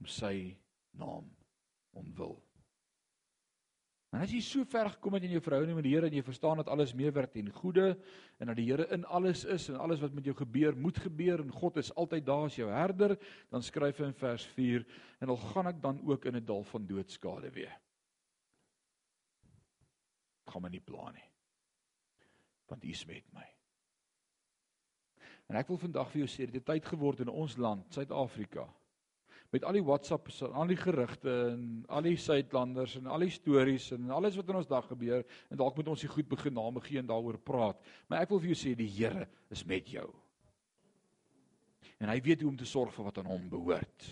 om sy naam omwil. En as jy so ver gekom het in jou verhouding met die Here en jy verstaan dat alles meewerk ten goeie en dat die Here in alles is en alles wat met jou gebeur moet gebeur en God is altyd daar as jou herder, dan skryf hy in vers 4 en al gaan ek dan ook in 'n dal van doodskade wees. Kom my nie pla nie. Want U is met my. En ek wil vandag vir jou sê dit het tyd geword in ons land, Suid-Afrika met al die WhatsApps en al die gerugte en al die Suidlanders en al die stories en alles wat in ons dag gebeur en dalk moet ons se goed begin name gee en daaroor praat. Maar ek wil vir jou sê die Here is met jou. En hy weet hoe om te sorg vir wat aan hom behoort.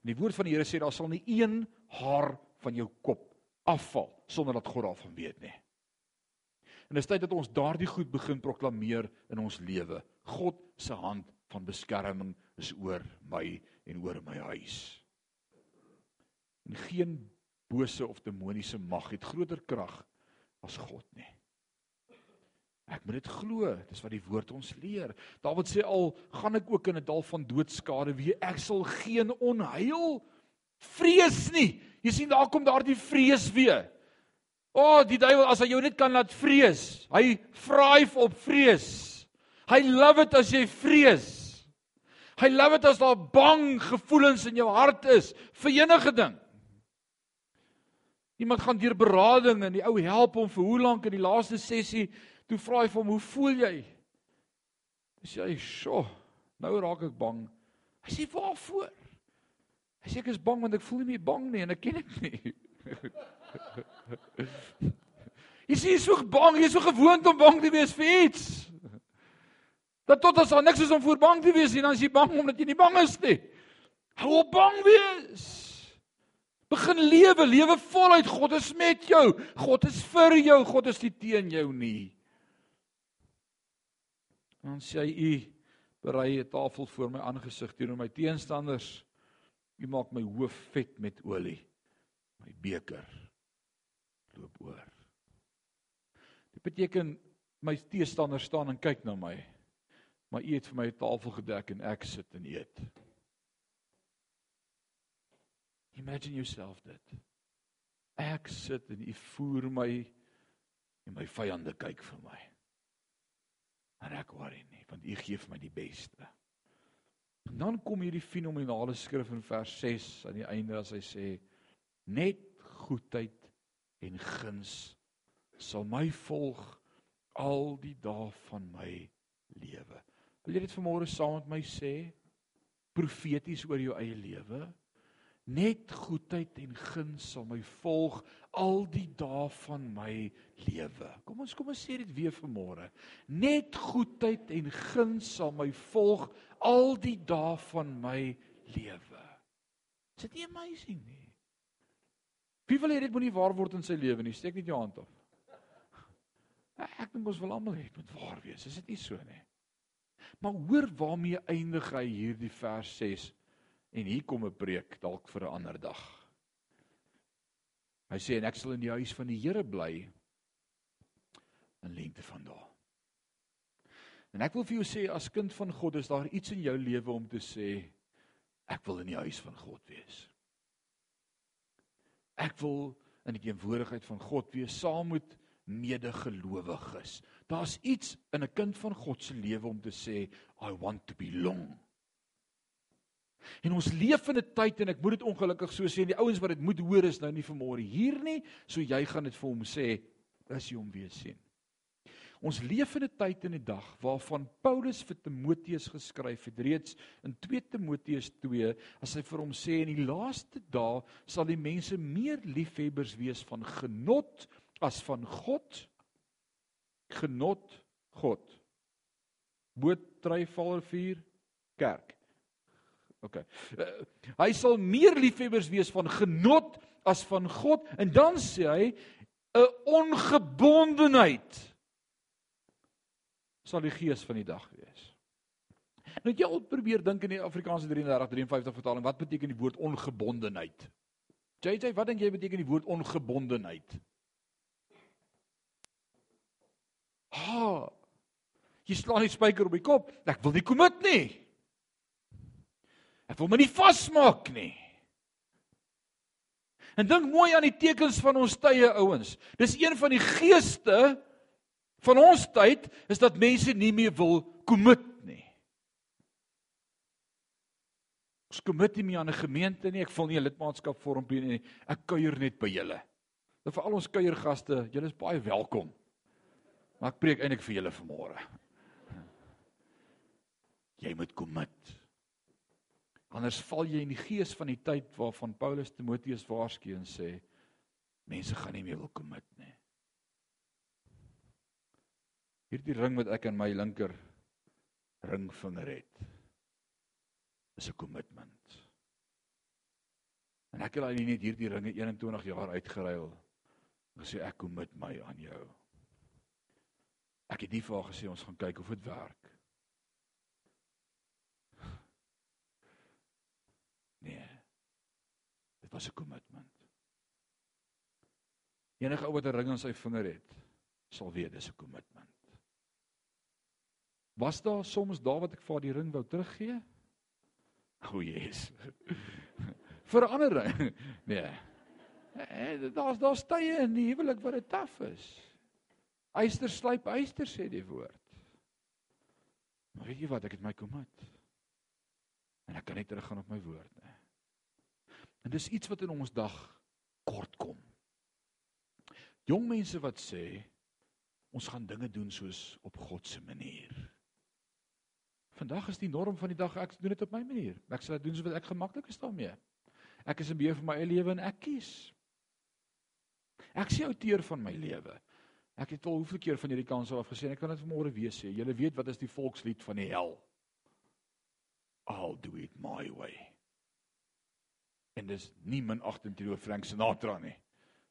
En die woord van die Here sê daar sal nie een haar van jou kop afval sonder dat God daarvan weet nie. En dit is tyd dat ons daardie goed begin proklameer in ons lewe. God se hand van beskerming is oor my en oor my huis. En geen bose of demoniese mag het groter krag as God nie. Ek moet dit glo, dis wat die woord ons leer. Dawid sê al gaan ek ook in 'n dal van doodskade, wie ek sal geen onheil vrees nie. Jy sien daar kom daardie vrees weer. O, oh, die duiwel as hy jou net kan laat vrees. Hy vraai op vrees. Hy love dit as jy vrees. Hy love dit as daar bang gevoelens in jou hart is vir enige ding. Iemand gaan deur berading en die ou help hom vir hoe lank in die laaste sessie toe vra hy vir hom hoe voel jy? Hy sê, "Sjoe, nou raak ek bang." Hy sê, "Waarvoor?" Hy sê, "Ek is bang want ek voel nie meer bang nie en ek ken dit nie." *laughs* Jy sê jy is so bang, jy is so gewoond om bang te wees vir iets. Dat tot as daar niks is om voor bang te wees nie, dan is jy bang omdat jy nie bang is nie. Hou op bang wees. Begin lewe, lewe voluit. God is met jou. God is vir jou. God is nie teen jou nie. Dan sê hy: "U berei 'n tafel voor my aangesig teenoor my teenstanders. U maak my hoof vet met olie. My beker loop oor." Dit beteken my teestanders staan en kyk na my maar u het vir my 'n tafel gedek en ek sit en eet. Imagine yourself dit. Ek sit en u voer my en my vyande kyk vir my. Maar ek worry nie, want u gee vir my die beste. En dan kom hierdie fenominale skrif in vers 6 aan die einde as hy sê net goedheid en guns sal my volg al die dae van my lewe. Wil jy dit vanmôre saam met my sê? Profeties oor jou eie lewe. Net goedheid en guns sal my volg al die dae van my lewe. Kom ons kom ons sê dit weer vanmôre. Net goedheid en guns sal my volg al die dae van my lewe. Is dit nie amazing nie? Wie wil hê dit moet nie waar word in sy lewe nie? Steek net jou hand op. Ek dink ons wil almal hê dit moet waar wees. Is dit nie so nie? Maar hoor waarmee eindig hy hierdie vers 6 en hier kom 'n preek dalk vir 'n ander dag. Hy sê en ek sal in die huis van die Here bly in lengte van dae. En ek wil vir jou sê as kind van God is daar iets in jou lewe om te sê ek wil in die huis van God wees. Ek wil in die teenwoordigheid van God wees saam met medegelowiges. Daar's iets in 'n kind van God se lewe om te sê I want to belong. En ons leef in 'n tyd en ek moet dit ongelukkig so sê, die ouens wat dit moet hoor is nou nie vanmôre hier nie, so jy gaan dit vir hom sê as jy hom weer sien. Ons leef in 'n tyd en 'n dag waarvan Paulus vir Timoteus geskryf het reeds in 2 Timoteus 2 as hy vir hom sê in die laaste dae sal die mense meer liefhebbers wees van genot as van God genot God. Boot Tryvalrivier kerk. OK. Uh, hy sal meer liefhebbers wees van genot as van God en dan sê hy 'n ongebondenheid sal die gees van die dag wees. Nou jy al probeer dink in die Afrikaanse 33 53 vertaling wat beteken die woord ongebondenheid? JJ, wat dink jy beteken die woord ongebondenheid? Ha. Jy slaan die spyker op die kop. Ek wil nie commit nie. Ek wil my nie vasmaak nie. En dink mooi aan die tekens van ons tye ouens. Dis een van die geeste van ons tyd is dat mense nie meer wil commit nie. Ons commit nie meer aan 'n gemeente nie. Ek vul nie 'n lidmaatskap vormpie nie. Ek kuier net by julle. Nou vir al ons kuiergaste, julle is baie welkom. Maar ek preek eintlik vir julle vanmôre. Jy moet commit. Anders val jy in die gees van die tyd waarvan Paulus Timoteus waarsku en sê mense gaan nie meer wil commit nie. Hierdie ring wat ek aan my linker ringvinger het is 'n kommitment. En ek het al net hierdie ringe 21 jaar uitgeruil. Gesê ek commit my aan jou. Ek het die vir haar gesê ons gaan kyk of dit werk. Nee. Dit was 'n kommitment. Enige ou wat 'n ring aan sy vinger het, sal weet dis 'n kommitment. Was daar soms daar wat ek vir die ring wou teruggee? O, Jesus. *laughs* Verandering. *laughs* Nee. Eh, daar's daar's tye in die huwelik wat dit taaf is. Eyster slyp eyster sê die woord. Maar weet jy wat, ek het my commit. En ek kan nie teruggaan op my woord nie. En dis iets wat in ons dag kort kom. Jong mense wat sê ons gaan dinge doen soos op God se manier. Vandag is die norm van die dag ek doen dit op my manier. Ek sal dit doen soos wat ek gemaklik is daarmee. Ek is in beheer van my eie lewe en ek kies. Ek sê outeer van my lewe. Ek het al hoeveel keer van hierdie kans af gesê en ek kan dit vanmôre weer sê. Julle weet wat is die volkslied van die hel? I'll do it my way. En dis nie min agter teenoor Frank Sinatra nie.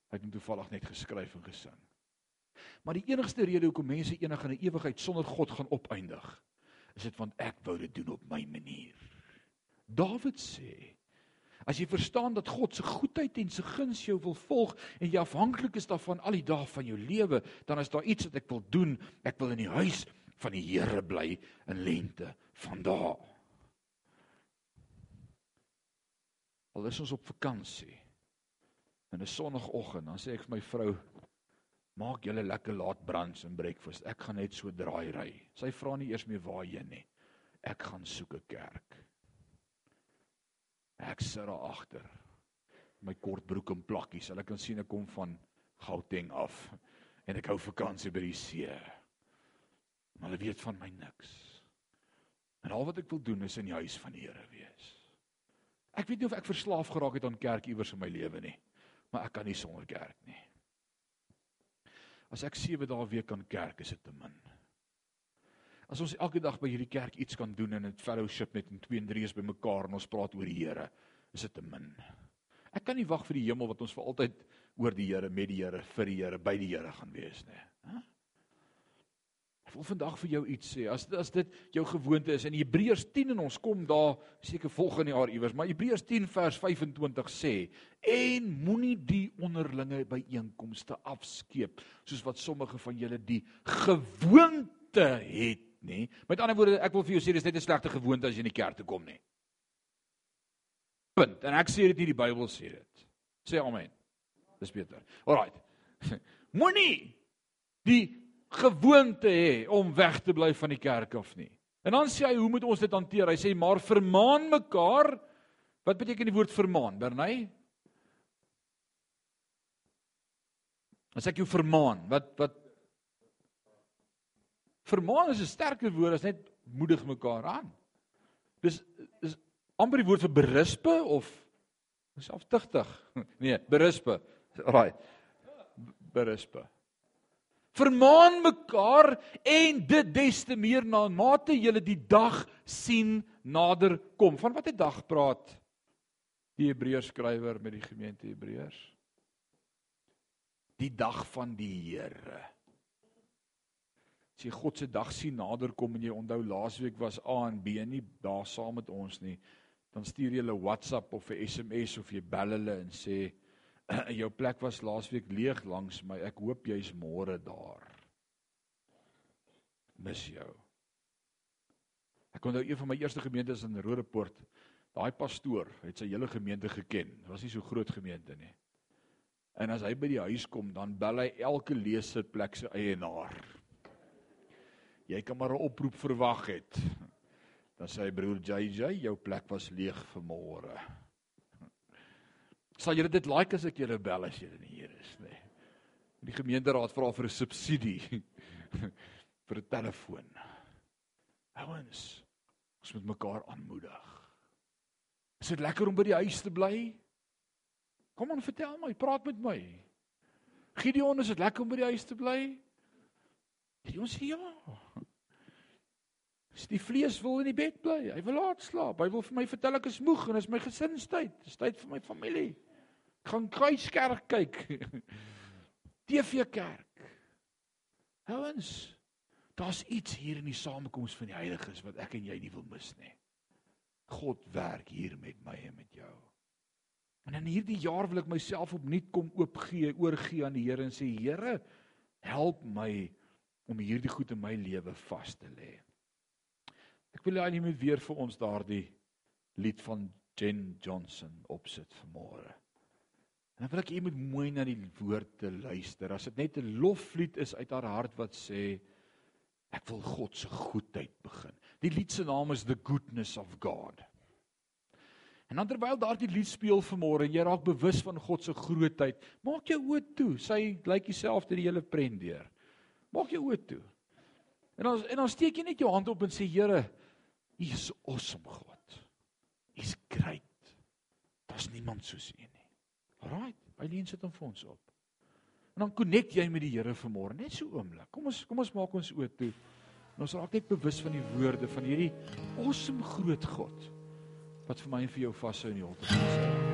Hy het hom toevallig net geskryf en gesing. Maar die enigste rede hoekom mense enig in 'n ewigheid sonder God gaan opeindig, is dit want ek wou dit doen op my manier. Dawid sê As jy verstaan dat God se goedheid en se guns jou wil volg en jy afhanklik is daarvan al die dae van jou lewe, dan is daar iets wat ek wil doen. Ek wil in die huis van die Here bly in lente van dae. Al is ons op vakansie. In 'n sonoggend dan sê ek vir my vrou maak julle lekker laat brunch en breakfast. Ek gaan net so draai ry. Sy vra nie eers meer waarheen nie. Ek gaan soek 'n kerk. Ek sit daar agter. My kort broek en plakkies. Hulle kan sien ek kom van Gauteng af en ek hou vakansie by die see. Maar hulle weet van my niks. En al wat ek wil doen is in die huis van die Here wees. Ek weet nie of ek verslaaf geraak het aan kerk iewers in my lewe nie, maar ek kan nie sonder kerk nie. As ek 7 dae week kan kerk, is dit te min. As ons elke dag by hierdie kerk iets kan doen en 'n fellowship met en twee en drie is by mekaar en ons praat oor die Here, is dit te min. Ek kan nie wag vir die hemel wat ons vir altyd oor die Here, met die Here, vir die Here, by die Here gaan wees nie. Hæ? Ek wil vandag vir jou iets sê. As as dit jou gewoonte is in Hebreërs 10 en ons kom daar seker volgende jaar iewers, maar Hebreërs 10 vers 25 sê: "En moenie die onderlinge byeenkomste afskeep soos wat sommige van julle die gewoonte het nie." Met ander woorde, ek wil vir jou sê dis net 'n slegte gewoonte as jy in die kerk toe kom nie. Punt. En ek sê dit nie die Bybel sê dit. Sê amen. Dis beter. Alraai. *laughs* Moenie die gewoonte hê om weg te bly van die kerk of nie. En dan sê hy, hoe moet ons dit hanteer? Hy sê maar vermaan mekaar. Wat beteken die woord vermaan? Bernay? As ek jou vermaan, wat wat Vermaan is 'n sterker woord as net moedig mekaar aan. Dis is amper die woord vir berispe of selfs tigtig. *laughs* Nee, berispe. Raai. berispe. Vermaan mekaar en dit des te meer na mate julle die dag sien nader kom. Van watter dag praat die Hebreërs skrywer met die gemeente Hebreërs? Die dag van die Here. As jy God se dag sien nader kom en jy onthou laasweek was A en B nie daar saam met ons nie, dan stuur jy hulle WhatsApp of 'n SMS of jy bel hulle en sê *clears throat* jou plek was laasweek leeg langs my. Ek hoop jy's môre daar. Mis jou. Ek onthou een van my eerste gemeentes in Rodepoort. Daai pastoor het sy hele gemeente geken. Dit was nie so groot gemeente nie. En as hy by die huis kom, dan bel hy elke leesitplek se eienaar. Jy kan maar 'n oproep verwag het. Dan sê hy broer JJ, jou plek was leeg vir môre. Sal julle dit like as ek julle bel as julle nie hier is nie? Die gemeenteraad vra vir 'n subsidie *laughs* vir 'n telefoon. Ouens, ons moet mekaar aanmoedig. Is dit lekker om by die huis te bly? Kom aan, vertel my, praat met my. Gideon, is dit lekker om by die huis te bly? Gideon sê ja. As die vlees wil in die bed bly, hy wil laat slaap. Hy wil vir my vertel ek is moeg en is my gesinstyd. Dis tyd vir my familie gaan kruiskerk kyk. *laughs* TV kerk. Ouens, daar's iets hier in die samekoms van die heiliges wat ek en jy nie wil mis nie. God werk hier met my en met jou. En in hierdie jaar wil ek myself opnuut kom oopgee, oorgee aan die Here en sê Here, help my om hierdie goed in my lewe vas te lê. Ek wil jy net weer vir ons daardie lied van Jen Johnson opsit vanmôre. En dan wil ek jy moet mooi na die woorde luister. As dit net 'n loflied is uit haar hart wat sê ek wil God se goedheid begin. Die lied se naam is The Goodness of God. En terwyl daardie lied speel vanmôre en jy raak bewus van God se grootheid, maak jou oë toe. Sy lyk dieselfde die hele prent deur. Maak jou oë toe. En dan en dan steek jy net jou hand op en sê Here, U is awesome God. U's great. Daar's niemand soos U nie. Alraai, Eileen sit hom vir ons op. En dan connect jy met die Here vanmôre, net so oomblik. Kom ons kom ons maak ons oë toe. En ons raak net bewus van die woorde van hierdie awesome groot God wat vir my en vir jou vashou in die holte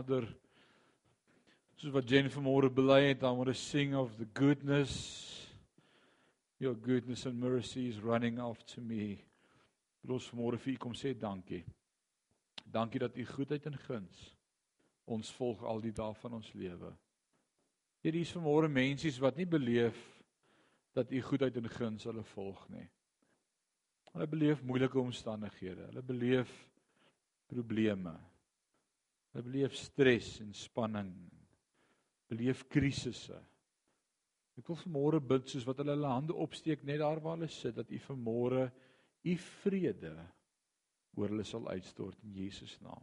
Vader, soos wat Jen vanmôre bely het, I want to sing of the goodness your goodness and mercy is running after me. Los vanmôre vir u kom sê dankie. Dankie dat u goedheid en guns ons volg al die dae van ons lewe. Hier is vanmôre mensies wat nie beleef dat u goedheid en guns hulle volg nie. Hulle beleef moeilike omstandighede. Hulle beleef probleme. Hulle beleef stres en spanning. Beleef krisisse. Ek wil vanmôre bid soos wat hulle hulle hande opsteek net daar waar hulle sit dat u vanmôre u vrede oor hulle sal uitstort in Jesus naam.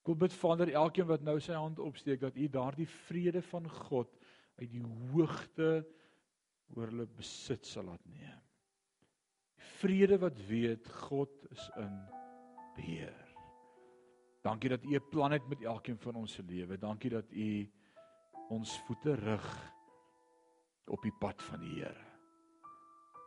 Ek wil bid Vader elkeen wat nou sy hand opsteek dat u daardie vrede van God uit die hoogte oor hulle besit sal laat neem. Vrede wat weet God is in beheer. Dankie dat U 'n plan het met elkeen van ons se lewe. Dankie dat U ons voete rig op die pad van die Here.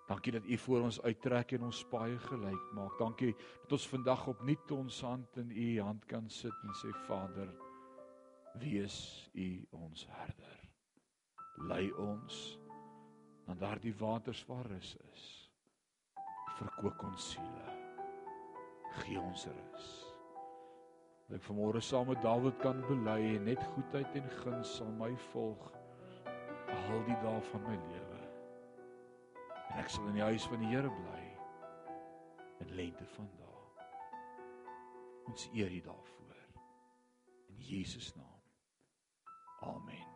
Dankie dat U voor ons uittrek en ons paai gelyk maak. Dankie dat ons vandag opnuut ons hand in U hand kan sit en sê Vader, wees U ons herder. Lei ons na daardie waters waar rus is. Verkoop ons siele. Gee ons rus. Dat ek vanmôre saam met Dawid kan bely en net goedheid en guns sal my volg al die dae van my lewe. En ek sal in die huis van die Here bly in lente van dae. Ons eer U daarvoor. In Jesus naam. Amen.